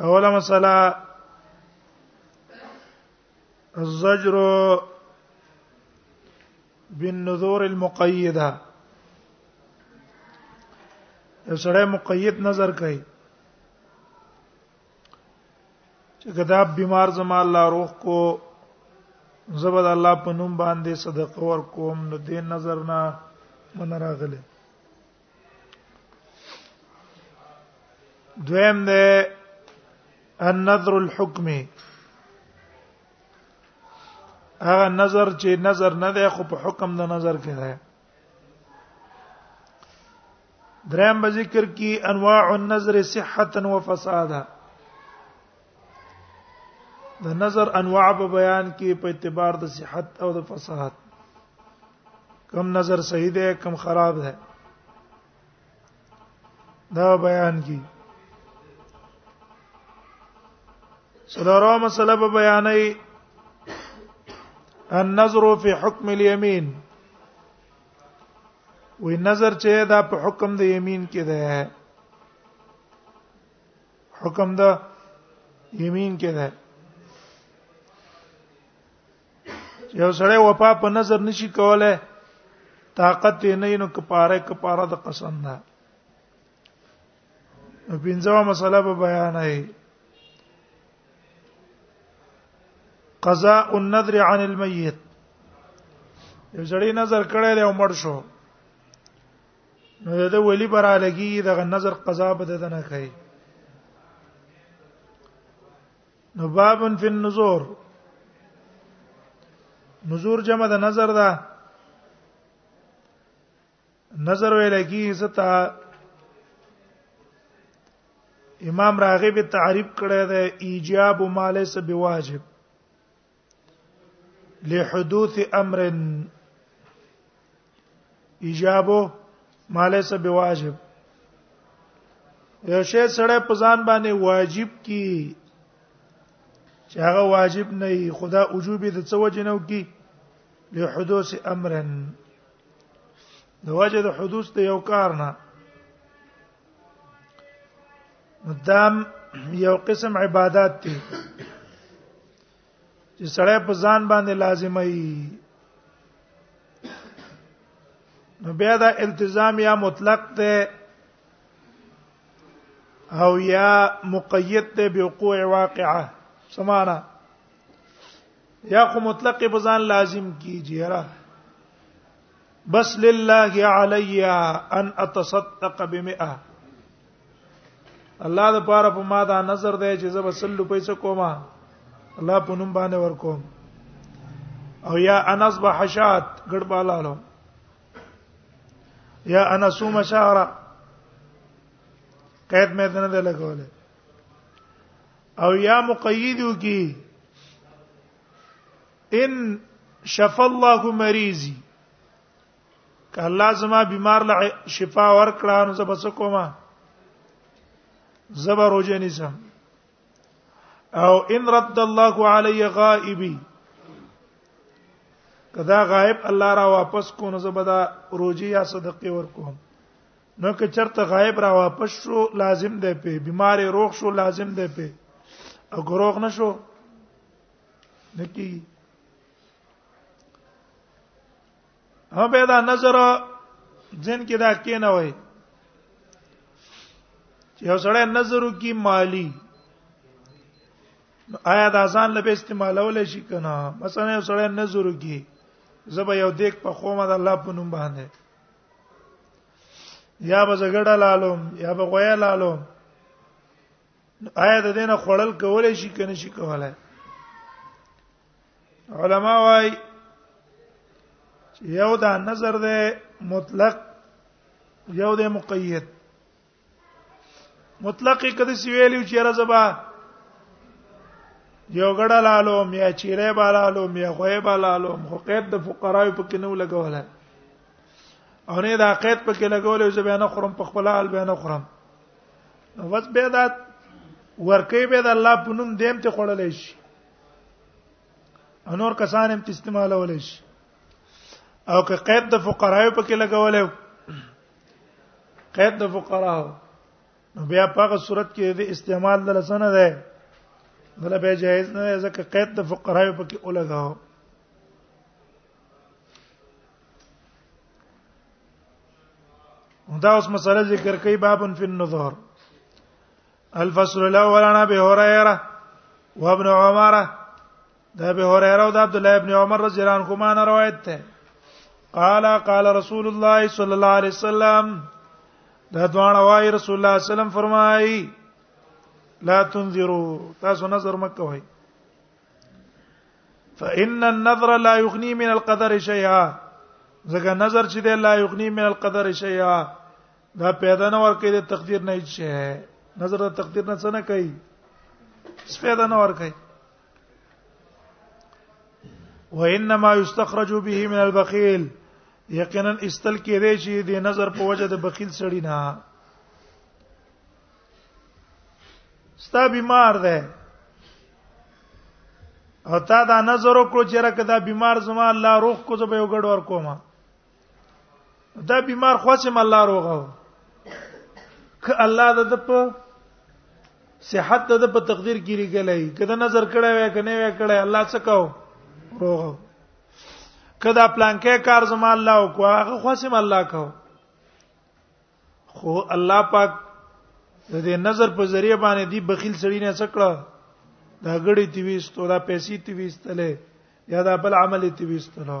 اوله مسله الزجر بالنذور المقيده یو سړی مقید نظر کوي چې کتاب بیمار زما الله روح کو زبد الله په نوم باندې صدقه ور کوم نو دې نظر نه من راغله دویم ده النظر الحکمی هغه نظر چې نظر نه دی خو په حکم د نظر کې دی دریم به ذکر کی انواع النظر صحتا وفسادا د نظر انواع په بیان کې په اعتبار د صحت او د فصاحت کم نظر صحیح دی کم خراب دی دا بیان کی سلورو مسله په بیانې النظر فی حکم الیمین وی نظر چې دا په حکم د یمین کې ده حکم دا یمین کې ده یو سړی وفا په نظر نشي کوله طاقت یې نه نو کفاره کفاره د قسم ده نو پنځمه مسله به بیان هي قضاء النذر عن الميت یو سړی نظر کړی له عمر شو نو دا ولی برا لګي دا نظر قضا بد نه کوي نو بابن فی النذور نذور جمع د نظر ده نظر ویل کی ستا امام راغب تعریف کړی دی ایجاب ما ليس بواجب لحدوث امر ایجابو ما ليس بواجب یو شی سره په ځان باندې واجب کی چې هغه واجب نه وي خدا وجوب د څه وجه نه وکي له حدوث امرن د وجه د حدوث د یو کار نه مدام یو قسم عبادت دی چې سړی په ځان باندې لازمه وي نو بیا دا التزام یا مطلق ته او یا مقید ته بوقوع واقعه سمانا یا خو مطلق په ځان لازم کیږي را بس لله علی ان اتصدق بمئه الله د پاره په ما دا نظر دی چې زب سلو پیسې کوما الله په نوم باندې ورکوم او یا انس بحشات ګډ بالالو یا انس مشاره قید مې نه ده لګولې او یا مقیدو کی ان شف الله مریضی که الله زما بیمار له شفا ورکړه نو زه بس کوم زبر روزه نیسم او ان رد الله علی غائبی کدا غائب الله را واپس کو نو زبدا روزه یا صدقه ورکوم نو که چرته غائب را واپس شو لازم دی په بیمار روغ شو لازم دی په او ګروغ نشو نکی هم به دا نظر ځین کې دا کې نه وای چې یو سړی نظر کی مالی آیا دا ځان له استعمالول شي کنه مثلا یو سړی نظر کی زبا یو دیک په خومه د الله په نوم باندې یا به زګړه لالم یا به غویا لالم آیا د دینه خړل کولای شي کنه شي کولای علما وايي یو دا نظر ده مطلق یو ده مقید مطلق کده سی ویلو چې رزبا یو غړه لالو میا چیرې بالالو میا غوې بالالو خو قید د فقراو په کې نو لګول او نه دا قید په کې لګول چې بیان خورم په خپل حال بیان خورم نو وس به دا ورکه به د الله په نوم دیم ته خړلې شي انور کسان هم استعمالول شي او که قید د فقراو په کې لګول قید د فقراو نو بیا په هغه صورت کې د استعمال د لسنه ده دله به جایز نه ده ځکه قید د فقراو په کې ولګاو دا اوس مسله ذکر کوي بابن فی النظر الفصل الاول عن ابي هريره وابن عمر ده ابي هريره وده عبد الله ابن عمر رضي الله عنهما نه روایت ده قال قال رسول الله صلى الله عليه وسلم دا دوان وايي رسول الله صلى الله عليه وسلم فرمایي لا تنذروا تاسو نظر مکه وای فان النظر لا يغني من القدر شيئا ځکه نظر چې دی لا يغني من القدر شيئا دا پیدا نه ورکې د تقدیر نه هیڅ شي نظر د تقدیر نه څه نه کوي څه پیدا نه ورکې وانما یستخرج به من البخیل یقینا استل کې دی چې د نظر په وجه د بخیل سړی نه ستا بیمار ده او تا دا نظر وکړو چې راکه دا بیمار زما الله روح کو زبې وګړ ور کومه دا بیمار خواسم الله روغه ک الله د د په صحت د په تقدیر کې لګلای کده نظر کړه وای کنه وای کړه الله څه کاو روغه کدا پلانکې کار زما الله او کو هغه خواسم الله کاو خو الله پاک د دې نظر په ذریعہ باندې دی بخیل سړی نه څکړه دا غړی تی ویستو دا پیسې تی ویستلې یا دا بل عمل تی ویستلو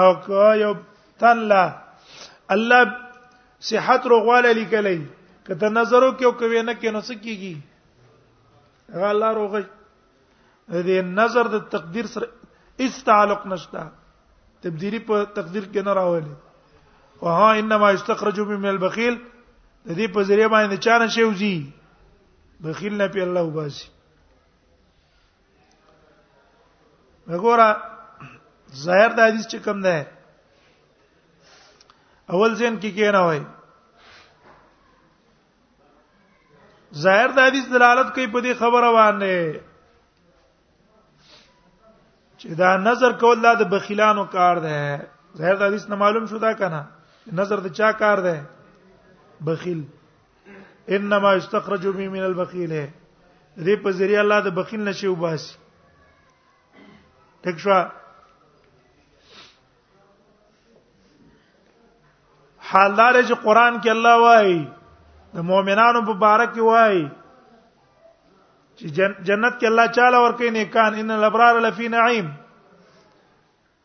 او که یو تله الله صحت روغواله لیکلې کته نظر وکيو کوي نه کینو سکیږي هغه الله روغي دې نظر د تقدیر سره هیڅ تعلق نشته تبدیلی په تقدیر کې نه راولي او ها انما استخرج من البخيل د دې په ذریعہ باندې چانه شي وزي بخیل نه پی الله وباسي وګوره ظاهر د حدیث چې کوم ده اول ځین کې کې نه وای ظاهر د حدیث دلالت کوي په دې خبره باندې چې دا نظر کول لا د بخیلانو کار ده ظاهر د حدیث نه معلوم شو دا کنه نظر د چا کار ده بخیل انما استخرج به من البخيل دې په ذریعہ الله د بخیل نشي وباسي تکشوا حال دار چې قران کې الله وایي د مؤمنانو په باره کې وایي چې جنت کې الله چاله ورکې نیکان ان الابرار لفی نعیم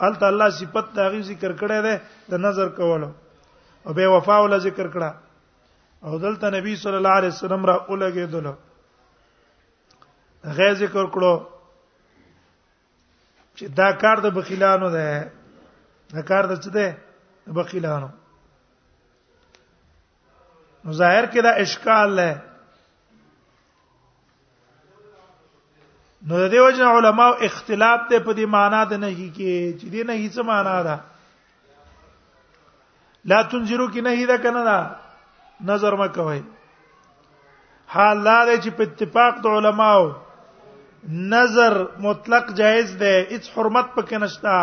الته الله صفت دا غي ذکر کړی دی د نظر کولو او به وفا ول ذکر کړه او دلته نبی صلی الله علیه وسلم را اولګېدل غي ذکر کړو چې دا کار د بخیلانو ده دا کار د څه ده بخیلانو نو ظاهر کې دا اشکال لای نو د دې وجه علماء اختلاف ته په دې معنا ده نه کې چې دې نه هیڅ معنا ده لا تنذرو کې نه هیدا کنه دا نظر ما کوي حال لا دې چې په اتفاق د علماو نظر مطلق جائز ده هیڅ حرمت پکې نشته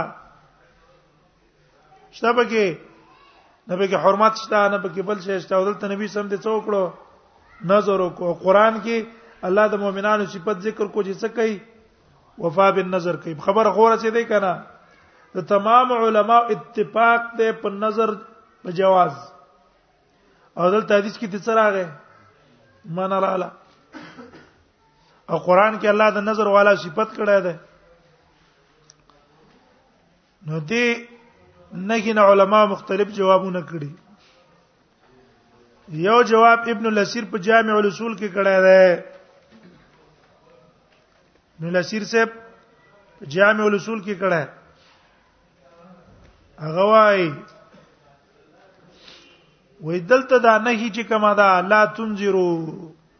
شته پکې نه پکې حرمت شته نه پکې بل شي شته دلته نبی سم دې څو کړو نظر او قرآن کې الله د مؤمنانو صفت ذکر کو چې څه کوي وفا بالنظر کوي خبر غوړه چې دی کنه د تمام علما اتفاق دی په نظر په جواز او دلته حدیث کې د څه راغی من رااله او قران کې الله د نظر والا صفت کړی دی نو دې نهین علما مختلف جوابونه کړي یو جواب ابن الاسیر په جامع الاصول کې کړی دی نو لسیر صاحب جامع الاصول کې کړه هغه وای وې دلته دا نه هی چې کما دا لا تنذرو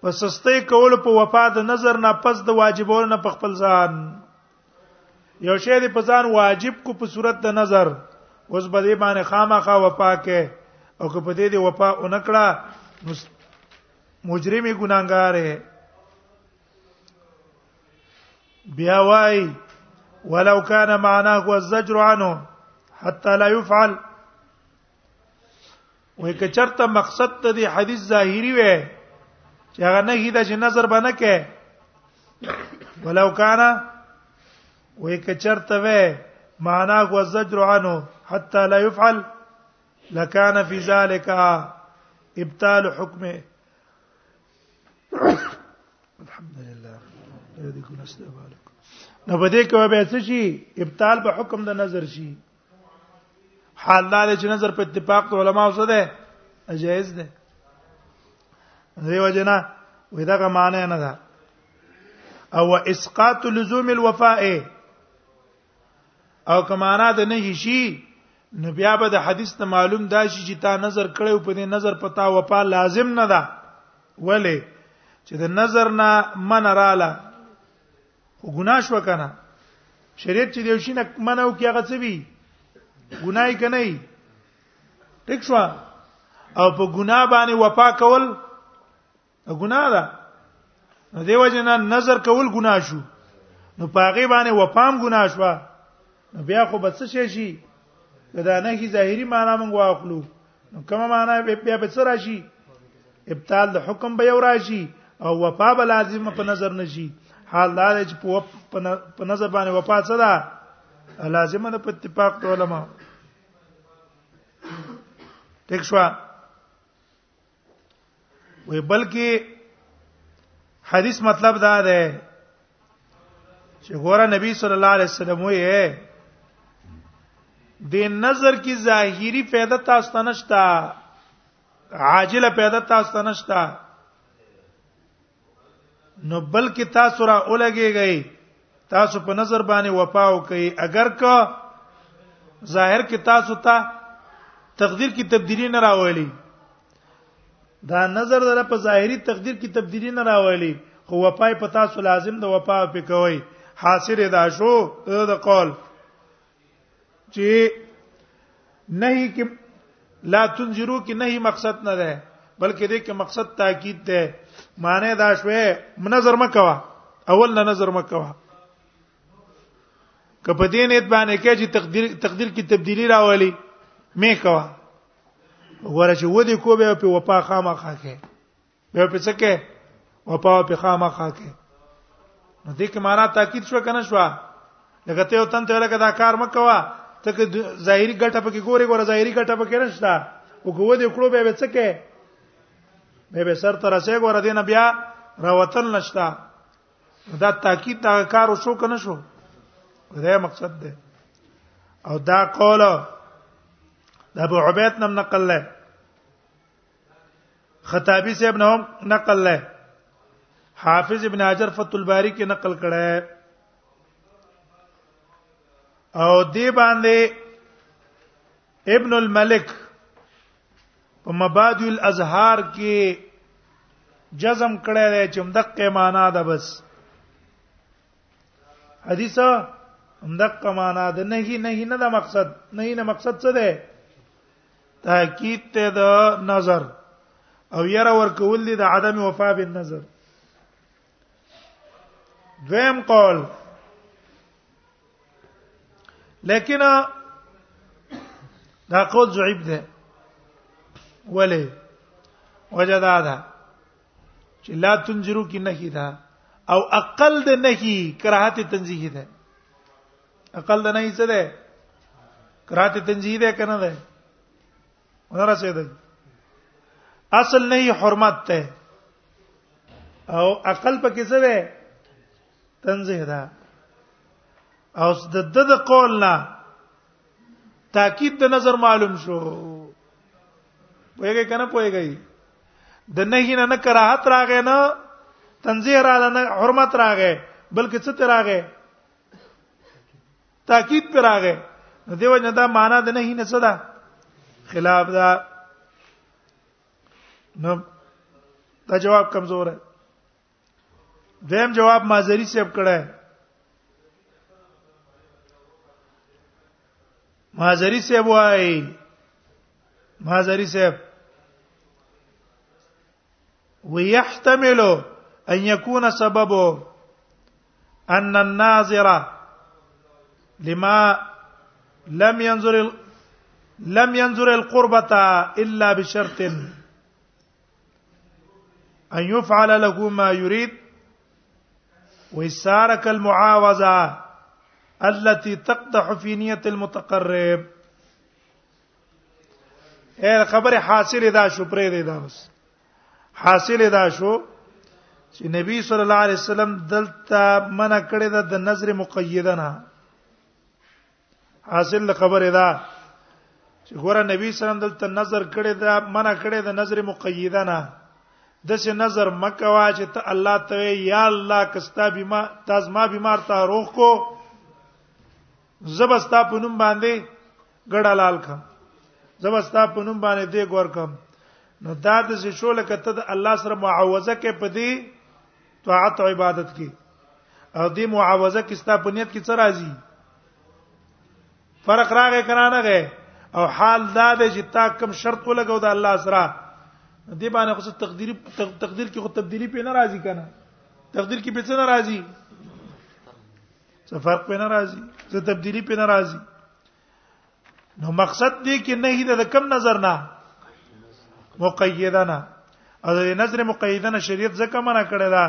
پس سستي کول په وفا د نظر نه پس د واجبولو نه په خپل ځان یو شی دی په ځان واجب کو په صورت د نظر اوس به دې باندې خامخا وفا کې او که په دې دی وفا اونکړه مجرمي ګناګار بیا وای ولو كان معناه الزجر عنه حتى لا يفعل وای کچرته مقصد ته دی حدیث ظاهری وای چې هغه نه هیدا چې نظر باندې کې ولو کان وای کچرته وای معنا کو زجر عنه حتى لا يفعل لكان في ذلك ابطال حكمه الحمد لله دې کو نسته بالک نو بده کوي به څه شي ابطال به حکم د نظر شي حال دا چې نظر په اتفاق علماء څه ده جائز ده دیو جنا وې دا معنی نه ده او اسقاط لزوم الوفاء او کمانا د نه شي نو بیا به د حدیث ته معلوم دا شي چې تا نظر کړو په دې نظر پتا وفا لازم نه ده ولی چې د نظر نه من رااله خو ګناه شو کنه شریعت چې دیو شینه منو کې هغه څه وی ګناي کنه ټیک شو او په ګناه باندې وفا کول ګناه ده نو دیو جنا نظر کول ګناه شو نو پاغه باندې وفام ګناه شو نو بیا خو بس شي شي دا نه کی ظاهری معنا مونږ واخلو نو کومه معنا بیا به څه راشي ابطال د حکم به یو راشي او وفا به لازم په نظر نشي حال دا چې په نظر باندې وفا څه ده لازمه ده په اتفاق د علما ټیک شو وی بلکې حدیث مطلب دا ده چې ګوره نبی صلی الله علیه وسلم وې د نظر کی ظاهری فائدہ تاسو ته نشتا عاجله فائدہ تاسو ته نشتا نو بلکې تاسو را اولګيږئ تاسو په نظر باندې وفا وکئ اگر که ظاهر کې تاسو ته تقدیر کې تبدیلی نه راولي دا نظر در په ظاهری تقدیر کې تبدیلی نه راولي خو وفای په تاسو لازم د وفا په کوي حاصل دا شو د قول چې نهي کې لا تنذرو کې نهي مقصد نه ده بلکې دې کې مقصد تاکید ده معنی دا شوه منظر مکوا اول نه نظر مکوا کپه دې نیت باندې کې چې تقدیر تقدیر کې تبدیلی راولي مې کوا ورته ودی کو به په وپا خامخه کې به په څه کې او په په خامه خا کې نو دې کې معنا تاکید شو کنه شو لکه ته وطن ته لکه دا کار مکوا ته کې ظاهري ګټه پکې ګوري ګوره ظاهري ګټه پکې نشته او کو دې کړو به څه کې به به سر تر سه ګوره دینه بیا راوتل نشتا دا تاکید دا کار وشو کنه شو دا مقصد ده او دا قول د ابو عبید نم نقل له خطابی صاحب نوم نقل له حافظ ابن حجر فتح الباری کې نقل کړه او دی باندې ابن الملک په مبادئ الازهار کې جزم کړی دی چې مدقه معنا ده بس حدیث مدقه معنا ده نه نه نه دا مقصد نه نه مقصد څه ده تاکید ته د نظر او یره ورکول دي د عدم وفا بالنظر دویم قول لیکن دا قول ضعیف ده ولی وجدا ده چې لا تنذرو کې نه کیدا او اقل د نهي کراهت تنزیه ده عقل د نه یې څه ده کرات تنزیه ده کنه ده ونره څه ده اصل نه یې حرمت ده او عقل پکې څه ده تنزیه ده او د د د قول نه تاکید د نظر معلوم شو پوهیږي کنه پوهیږي د نهی نه نه کراهت راغې نه تنزیه راغې نه حرمت راغې بلکې څه ته راغې تاکید پر راغې نو دیو نه دا معنا د نه نه صدا خلاف دا نو دا جواب کمزور ہے دیم جواب مازری سیب کړه ہے مازری سیب وای مازری سیب ويحتمل ان يكون سببه ان الناظر لما لم ينظر لم ينظر القربة الا بشرط ان يفعل له ما يريد ويسارك المعاوزه التي تقدح في نيه المتقرب اے خبر حاصل دا شو پرې دی دا اوس حاصل دا شو چې نبی صلی الله علیه وسلم دلته منع کړی دا د نظر مقیده نه حاصل خبره ده چې ګوره نبی صلی الله علیه وسلم دلته نظر کړی دا منع کړی دا نظر مقیده نه دسه نظر مکه وا چې ته الله ته یا الله کستا بما تاز ما بیمار ته روح کو زبستا په نوم باندې ګډه لال کم زبستا په نوم باندې دې ګور کم نو دا د شو لکه ته د الله سره معاوضه کې پدی طاعت او عبادت کې او دې معاوضه کې ستا په نیت کې څه راځي فرق راغی کنه نه غي او حال دا دی چې تا کوم شرط ولګو د الله سره دې باندې خو تقدیر تقدیر کې خو تبدیلی په ناراضي کنه تقدیر کې په څه ناراضي څه فرق په ناراضي څه تبدیلی په ناراضي نو مقصد دې کې نه هیله د کم نظر نه مقیدنه او د نظر مقیدنه شریعت ځکه منع کړی دا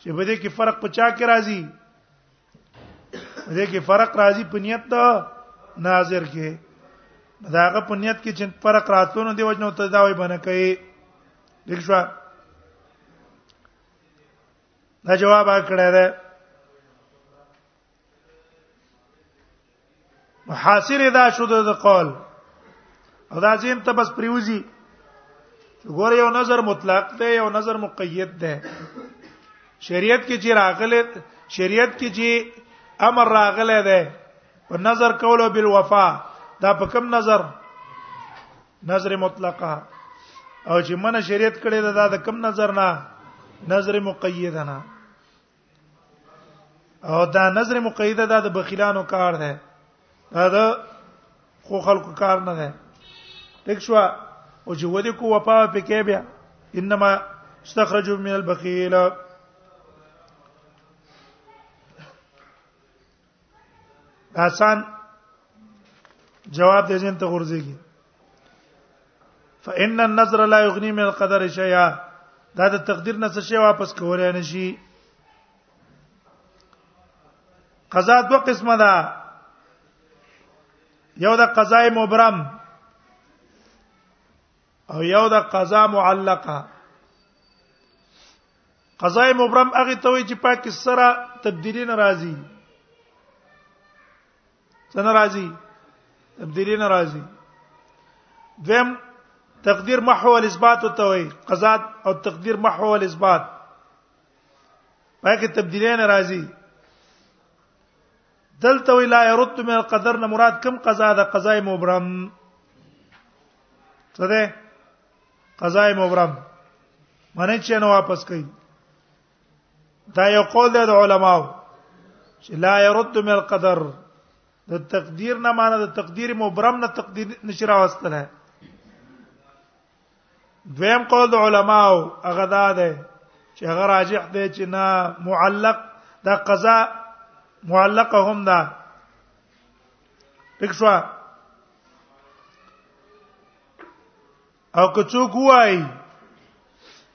چې په دې کې فرق په چا کې راځي په دې کې فرق راځي په نیت دا ناظر کې داغه په نیت کې چې فرق راتلونو دی وجنه ته دا وای بنه کوي دښوا دا جواب کړه ده حاصل دا شو د قول او دا زین ته بس پریوزی ګور یو نظر مطلق دی یو نظر مقید دی شریعت کې چې راغله شریعت کې چې امر راغله ده په نظر کولو بالوفا دا په کوم نظر نظر مطلقه او چې من شریعت کړي دا د کم نظر نه نظر مقیده نه او دا نظر مقیده دا د بخیلانو کار ده دا د خو خلکو کار نه ده ټیک شو او چې ودی کو وفا پکې بیا انما استخرج من البخيل آسان جواب دې جن ته ورځيږي فإن النظر لا يغني من القدر شيئا دا د تقدیر نه څه شی واپس کولای نه شي قضا دوه قسمه ده یو د قضای مبرم او یو د قضا معلقه قضا مبرم هغه ته وی چې پاک سره تبدیلی ناراضي څه ناراضي تبدیلی ناراضي دیم تقدیر محو الاثبات ته وی قضا او تقدیر محو الاثبات پاک تبدیلی ناراضي دلته وی لا يرد من القدر نه مراد کم قضا ده قضاء مبرم څه ده قضاء مبرم معنی چې نه واپس کوي دا یو قول دی د علماو چې لا يرد من القدر د تقدیر نه معنی د تقدیر مبرم نه تقدیر نشرا واستله دویم قول د علماو هغه دا ده چې هغه راجح دی چې نه معلق دا قضا معلقه هم ده پښوا او که څوک وایي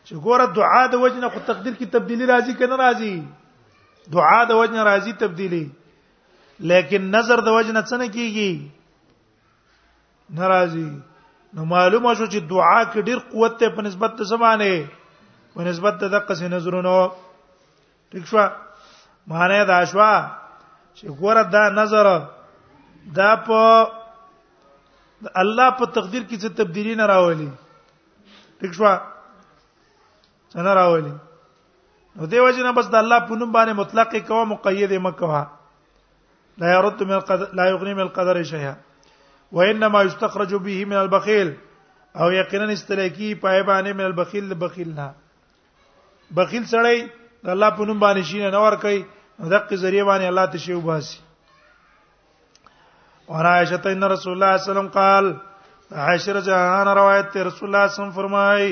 چې ګوره دعا د وجنه خو تقدیر کې تبدیلی راځي کنه راځي دعا د وجنه راځي تبدیلی لیکن نظر د وجنه څنګه کیږي ناراضي نو معلومه شو چې دعا کې ډیر قوت ته په نسبت د زمانه په نسبت د دقه سي نظرونو ٹھیک شو معنی دا شو چې ګوره دا نظر دا په الله په تقدیر کې څه تبدیلی نه راولي ٹھیک شو څنګه راولي نو دیو جن بس د الله په نوم باندې مطلق کوه مقید مکوه لا يرد من القدر لا يغني من القدر شيئا وانما يستخرج به من البخيل او یقینا استلکی پای باندې من البخيل بخیل نه بخیل سړی الله په نوم باندې شینه نه ور کوي دغه ذریعہ باندې الله ته شی وباسي اور عائشہ ان رسول الله صلی الله علیه وسلم قال عائشہ رضی الله عنها روایت ته رسول الله صلی الله علیه وسلم فرمایي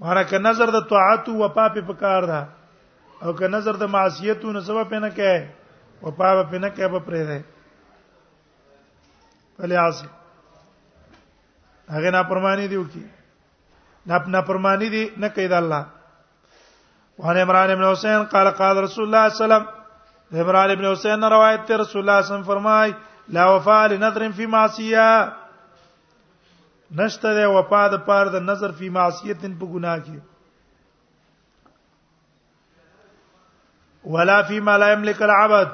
مارکه نظر د طاعت او وفا په پکار ده او که نظر د معصیت نو سبب پنه کوي وفا به پنه کوي په پرې ده بلې عاصم هغه نه پرمانی دی وکي نه نه پرمانی دی نه کوي د الله وعن عمران بن حسین قال قال رسول الله صلی الله علیه وسلم عمران بن حسین نے روایت تے رسول اللہ صلی اللہ علیہ وسلم فرمائے لا وفاء لنذر فی معصیہ نشته ده وفا د پار د نظر فی معصیت په ګناه کې ولا فی ما لا یملک العبد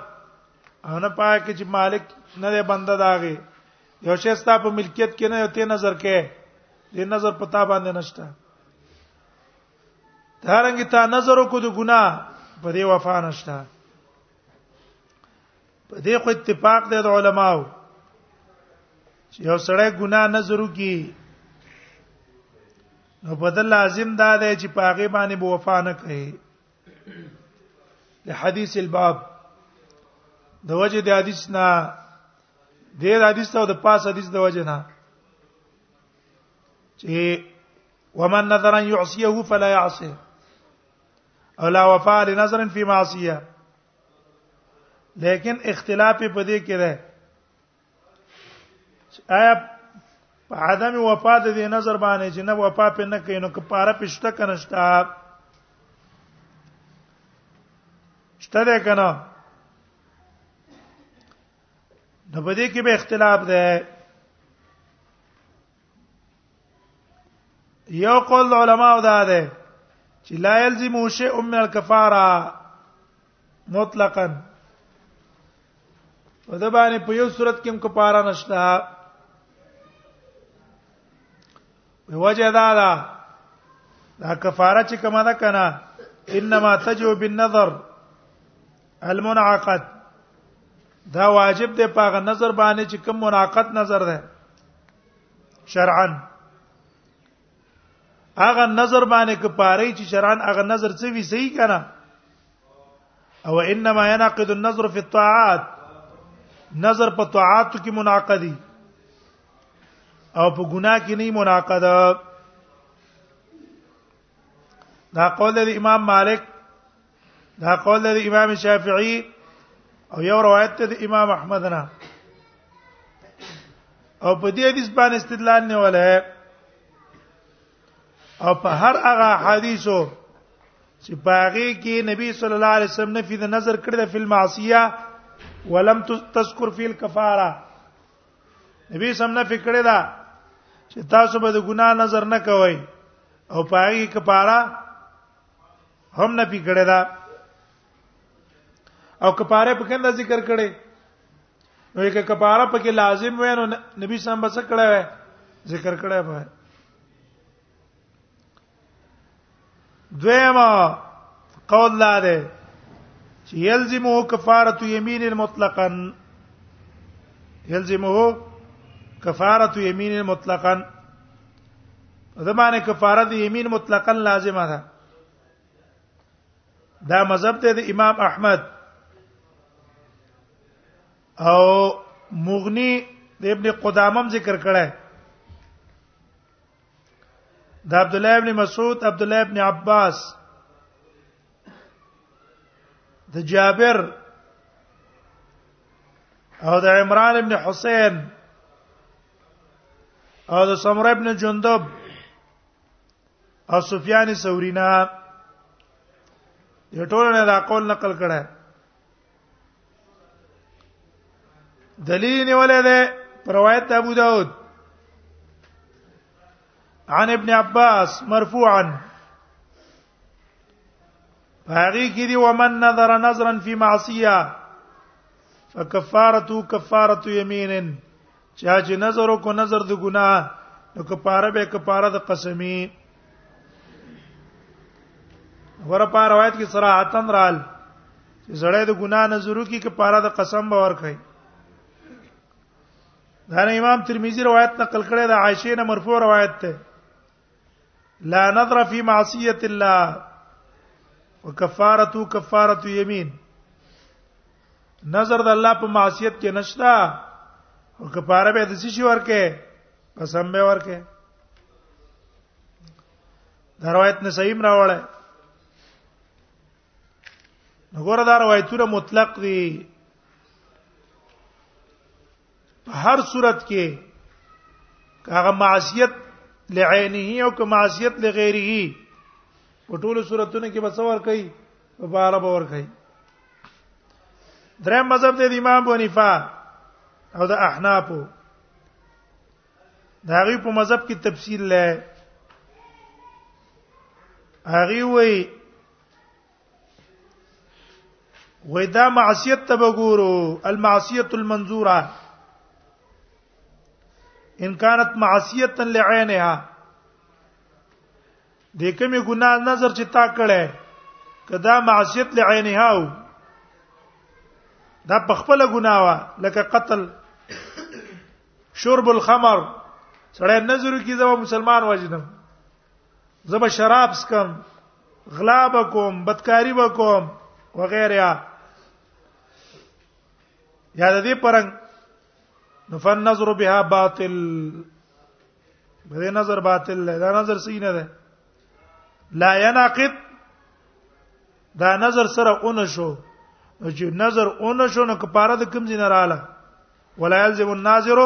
انا پای کې چې مالک نه ده بنده داغه یو شی ستا په ملکیت کې نه یو ته نظر کې دې نظر پتا باندې نشته دارنګ ته نظر کو د ګناه په دې وفا نشته په دې خو اتفاق دی د علماو چې یو سړی ګناه نه زرو کی نو په دې لازم دا دی چې په هغه باندې به وفا نه کوي د حدیث الباب د وجه د حدیث نه د حدیث او د پاس حدیث د وجه نه چې ومن نظر ان يعصيه فلا يعصي او لا وفاء لنظر في معصيه لیکن اختلاف په دې کې ده آیا عدم وفا د دې نظر باندې چې نه وفا په نه کینو کفاره پښته کنهشتا شته ده کنه نو په دې کې به اختلاف ده یو قول علماء دا ده چې لا يلزم شيء من الكفاره مطلقا په د باندې په یو صورت کې هم کفاره نشته په وجه دا ده دا کفاره چې کومه ده کنه انما تجو بالنظر المنعقد دا واجب دی په غ نظر باندې چې کوم منعقد نظر ده شرعا هغه نظر باندې کپاره چې شرعا هغه نظر څه وی صحیح کنه او انما ينعقد النظر في الطاعات نظر په طاعات کې منعقدي او په ګناه کې نه منعقد دا قول الامام مالک دا قول د امام شافعي او یو روایت ته د امام احمد نه او په دې حدیث باندې استدلال نه ولا او په هر هغه حدیثو چې باغې کې نبی صلی الله علیه وسلم نه فی د نظر کړی د فلم معصیه ولم تذکر فی الکفاره نبی سم نه فکر دا چې تاسو به د ګناه نظر نه کوئ او پای کې کفاره هم نه پی کړی دا او کفاره په کنده ذکر کړي نو یک کفاره په کې لازم وې نو نبی صلی الله علیه وسلم کړه وې ذکر کړه به دویما قول لا ده چې یلزمه کفاره یمین مطلقا یلزمه کفاره یمین مطلقا زمانه کفاره یمین مطلقا لازمه ده دا مذهب ته د امام احمد او مغنی د ابن قدامه ذکر کړه د عبد الله ابن مسعود عبد الله ابن عباس د جابر او د عمران ابن حسین او د سمره ابن جندب او سفیان ثوری نه یو ټول نه دا قول نقل کړه دلیل نیولې ده روایت ابو داود عن ابن عباس مرفوعا هغه کې دی ومن نظر نظرا فی معصیه فکفارته کفاره یمین چا چې نظر کو نظر د ګناه نو کفاره به کفاره د قسمی ور په روایت کې صراحتن رال چې زړې د ګناه نظرو کې کفاره د قسم باور کوي دا امام ترمذی روایت نقل کړی دا عائشه نه مرفوع روایت ده لا نظر فی معصیه الله وکفارته کفاره یمین نظر د الله په معصیت کې نشتا او کفاره به د څه شي ورکه قسم به ورکه دا روایت نه صحیح راوړل نګور دا روایتونه مطلق دي په هر صورت کې هغه معصیت لعینه او که معصیت لغیره په ټولو صورتونو کې به څور کوي په بار به ور کوي درې مذهب د امام ابو حنیفه او د احنافو دا غي په مذهب کې تفصیل لای هغه وی وې دا معصیت ته وګورو المعصیت المنظوره ان كانت معصیه لعینها د کومې ګناه نظر چې تا کړې کدا معصیت لعینها او دا په خپل ګناه وا لکه قتل شرب الخمر سړی نظر کی زما مسلمان وجنم زب شراب سکم غلا بکوم بدکاری بکوم وغیرہ یا د دې پرنګ نو فن نظر بها باطل بده نظر باطل دی دا نظر صحیح نه دی لا يناقض دا نظر سره اون شو چې نظر اون شو نو کفاره د کوم ځای نه رااله ولا يلزم الناظر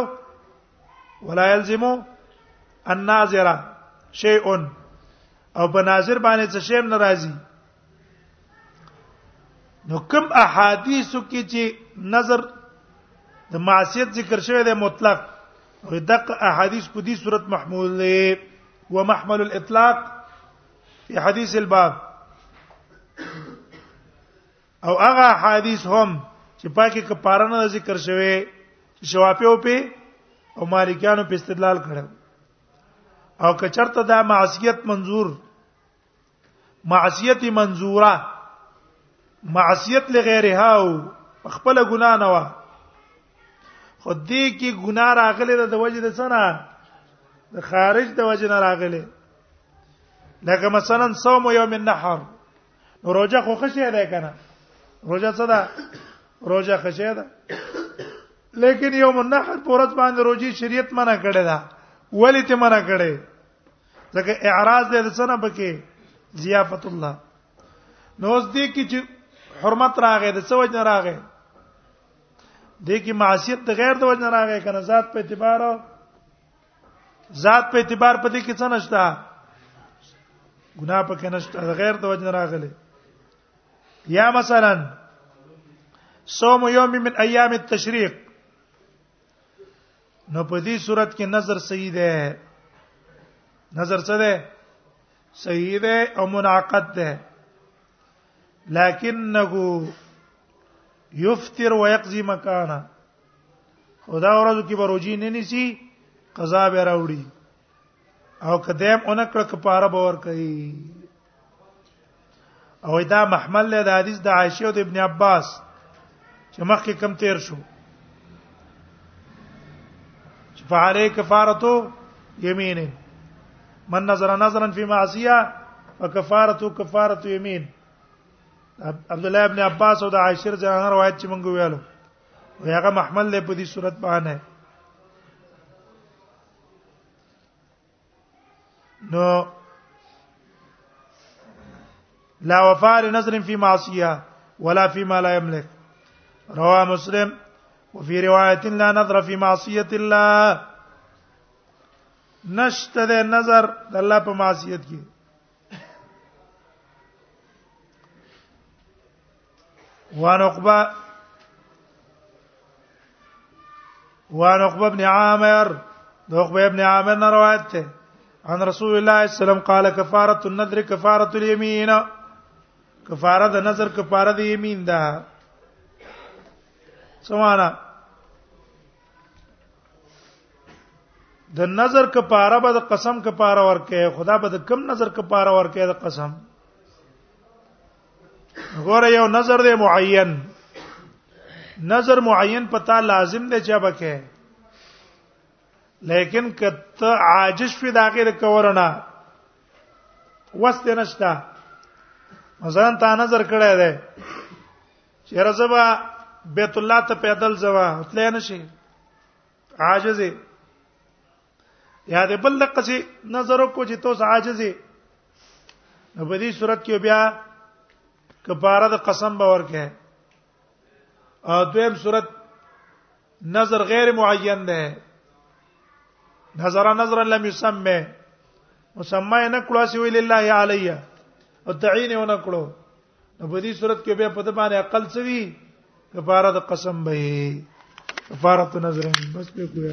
ولا يلزم الناظر شيء او په ناظر باندې څه شی ناراضي نو کوم احادیثو کې چې نظر د معصیت ذکر شوی دی مطلق او دغه احادیث په دې صورت محمول دی ومحمل الاطلاق في حديث الباب او هغه حدیث هم چې پاکه کفاره نه ذکر شوی چې شوافی او په او مالکانو په استدلال کړو او کچرته دا معصیت منظور معصیت منظوره معصیت لغیرها او خپل ګنا نه و خو دې کې ګنا راغله د وجه د سنه د خارج د وجه نه راغله لکه مثلا صوم یوم النحر نو روزه خو خشه ده کنه روزه څه ده روزه خشه ده لیکن یوم النحر پورت باندې روزي شریعت منع کړی دا ولی ته منع کړی ځکه اعراض دې څنګه پکې ضیافت الله نو اوس دې کې چې حرمت راغې د څه وجه راغې دې کې معصیت د غیر د وجه راغې کنه ذات په اعتبار ذات په اعتبار په دې کې څه نشته ګناه په کې نشته غیر د وجه راغلي یا مثلا صوم یوم من ایام التشریق نو په دې صورت کې نظر صحیح ده نظر څه ده صحیح ده او منعقد ده لكنه يفطر ويقضي مكانه خدا ورځو کې بروجي نه نسی قضا به راوړي او کدیم اونکړه کفاره باور کوي او دا محمل له حدیث د عائشه او د ابن عباس چې مخکې کم تیر شو چې فعلی کفارته یمین من نظر نظرا فی معصیه فکفارته کفاره یمین عبد الله ابن عباس او د عائشه رضی الله عنها روایت چې مونږ ویلو ویغه محمل له په دې صورت باندې نو لا وفاء لنظر في معصيه ولا فيما لا يملك رواه مسلم وفي روايه لا نظر في معصيه الله نشته د نظر د الله په معصیت کې وان عقبه وان عقبه ابن عامر د عقبه ابن عامر نه روایت ده ان رسول الله صلی الله علیه وسلم قال کفاره النذر کفاره الیمین کفاره د نظر کفاره د یمین ده سمانا د نظر کفاره به د قسم کفاره ورکه خدا به د کم نظر کفاره ورکه د قسم غوړ یو نظر دی معین نظر معین پتا لازم دی چې بکه لیکن کته عاجز شوی دا غیر کورنا وسته نشتا مثلا تا نظر کړی دی چې رزبا بیت الله ته پیدل زوا تلای نشي عاجز یا د بل دقه سي نظر کو چې توس عاجز یې نو په دې صورت کې بیا کفاره د قسم باور کې او دویم صورت نظر غیر معین ده نظر نظر لم يسمى مسمى نه کړو سی ویل الله علی او تعین نه کړو نو په دې صورت کې بیا په دې باندې عقل سوي کفاره د قسم به کفاره نظر بس په کوی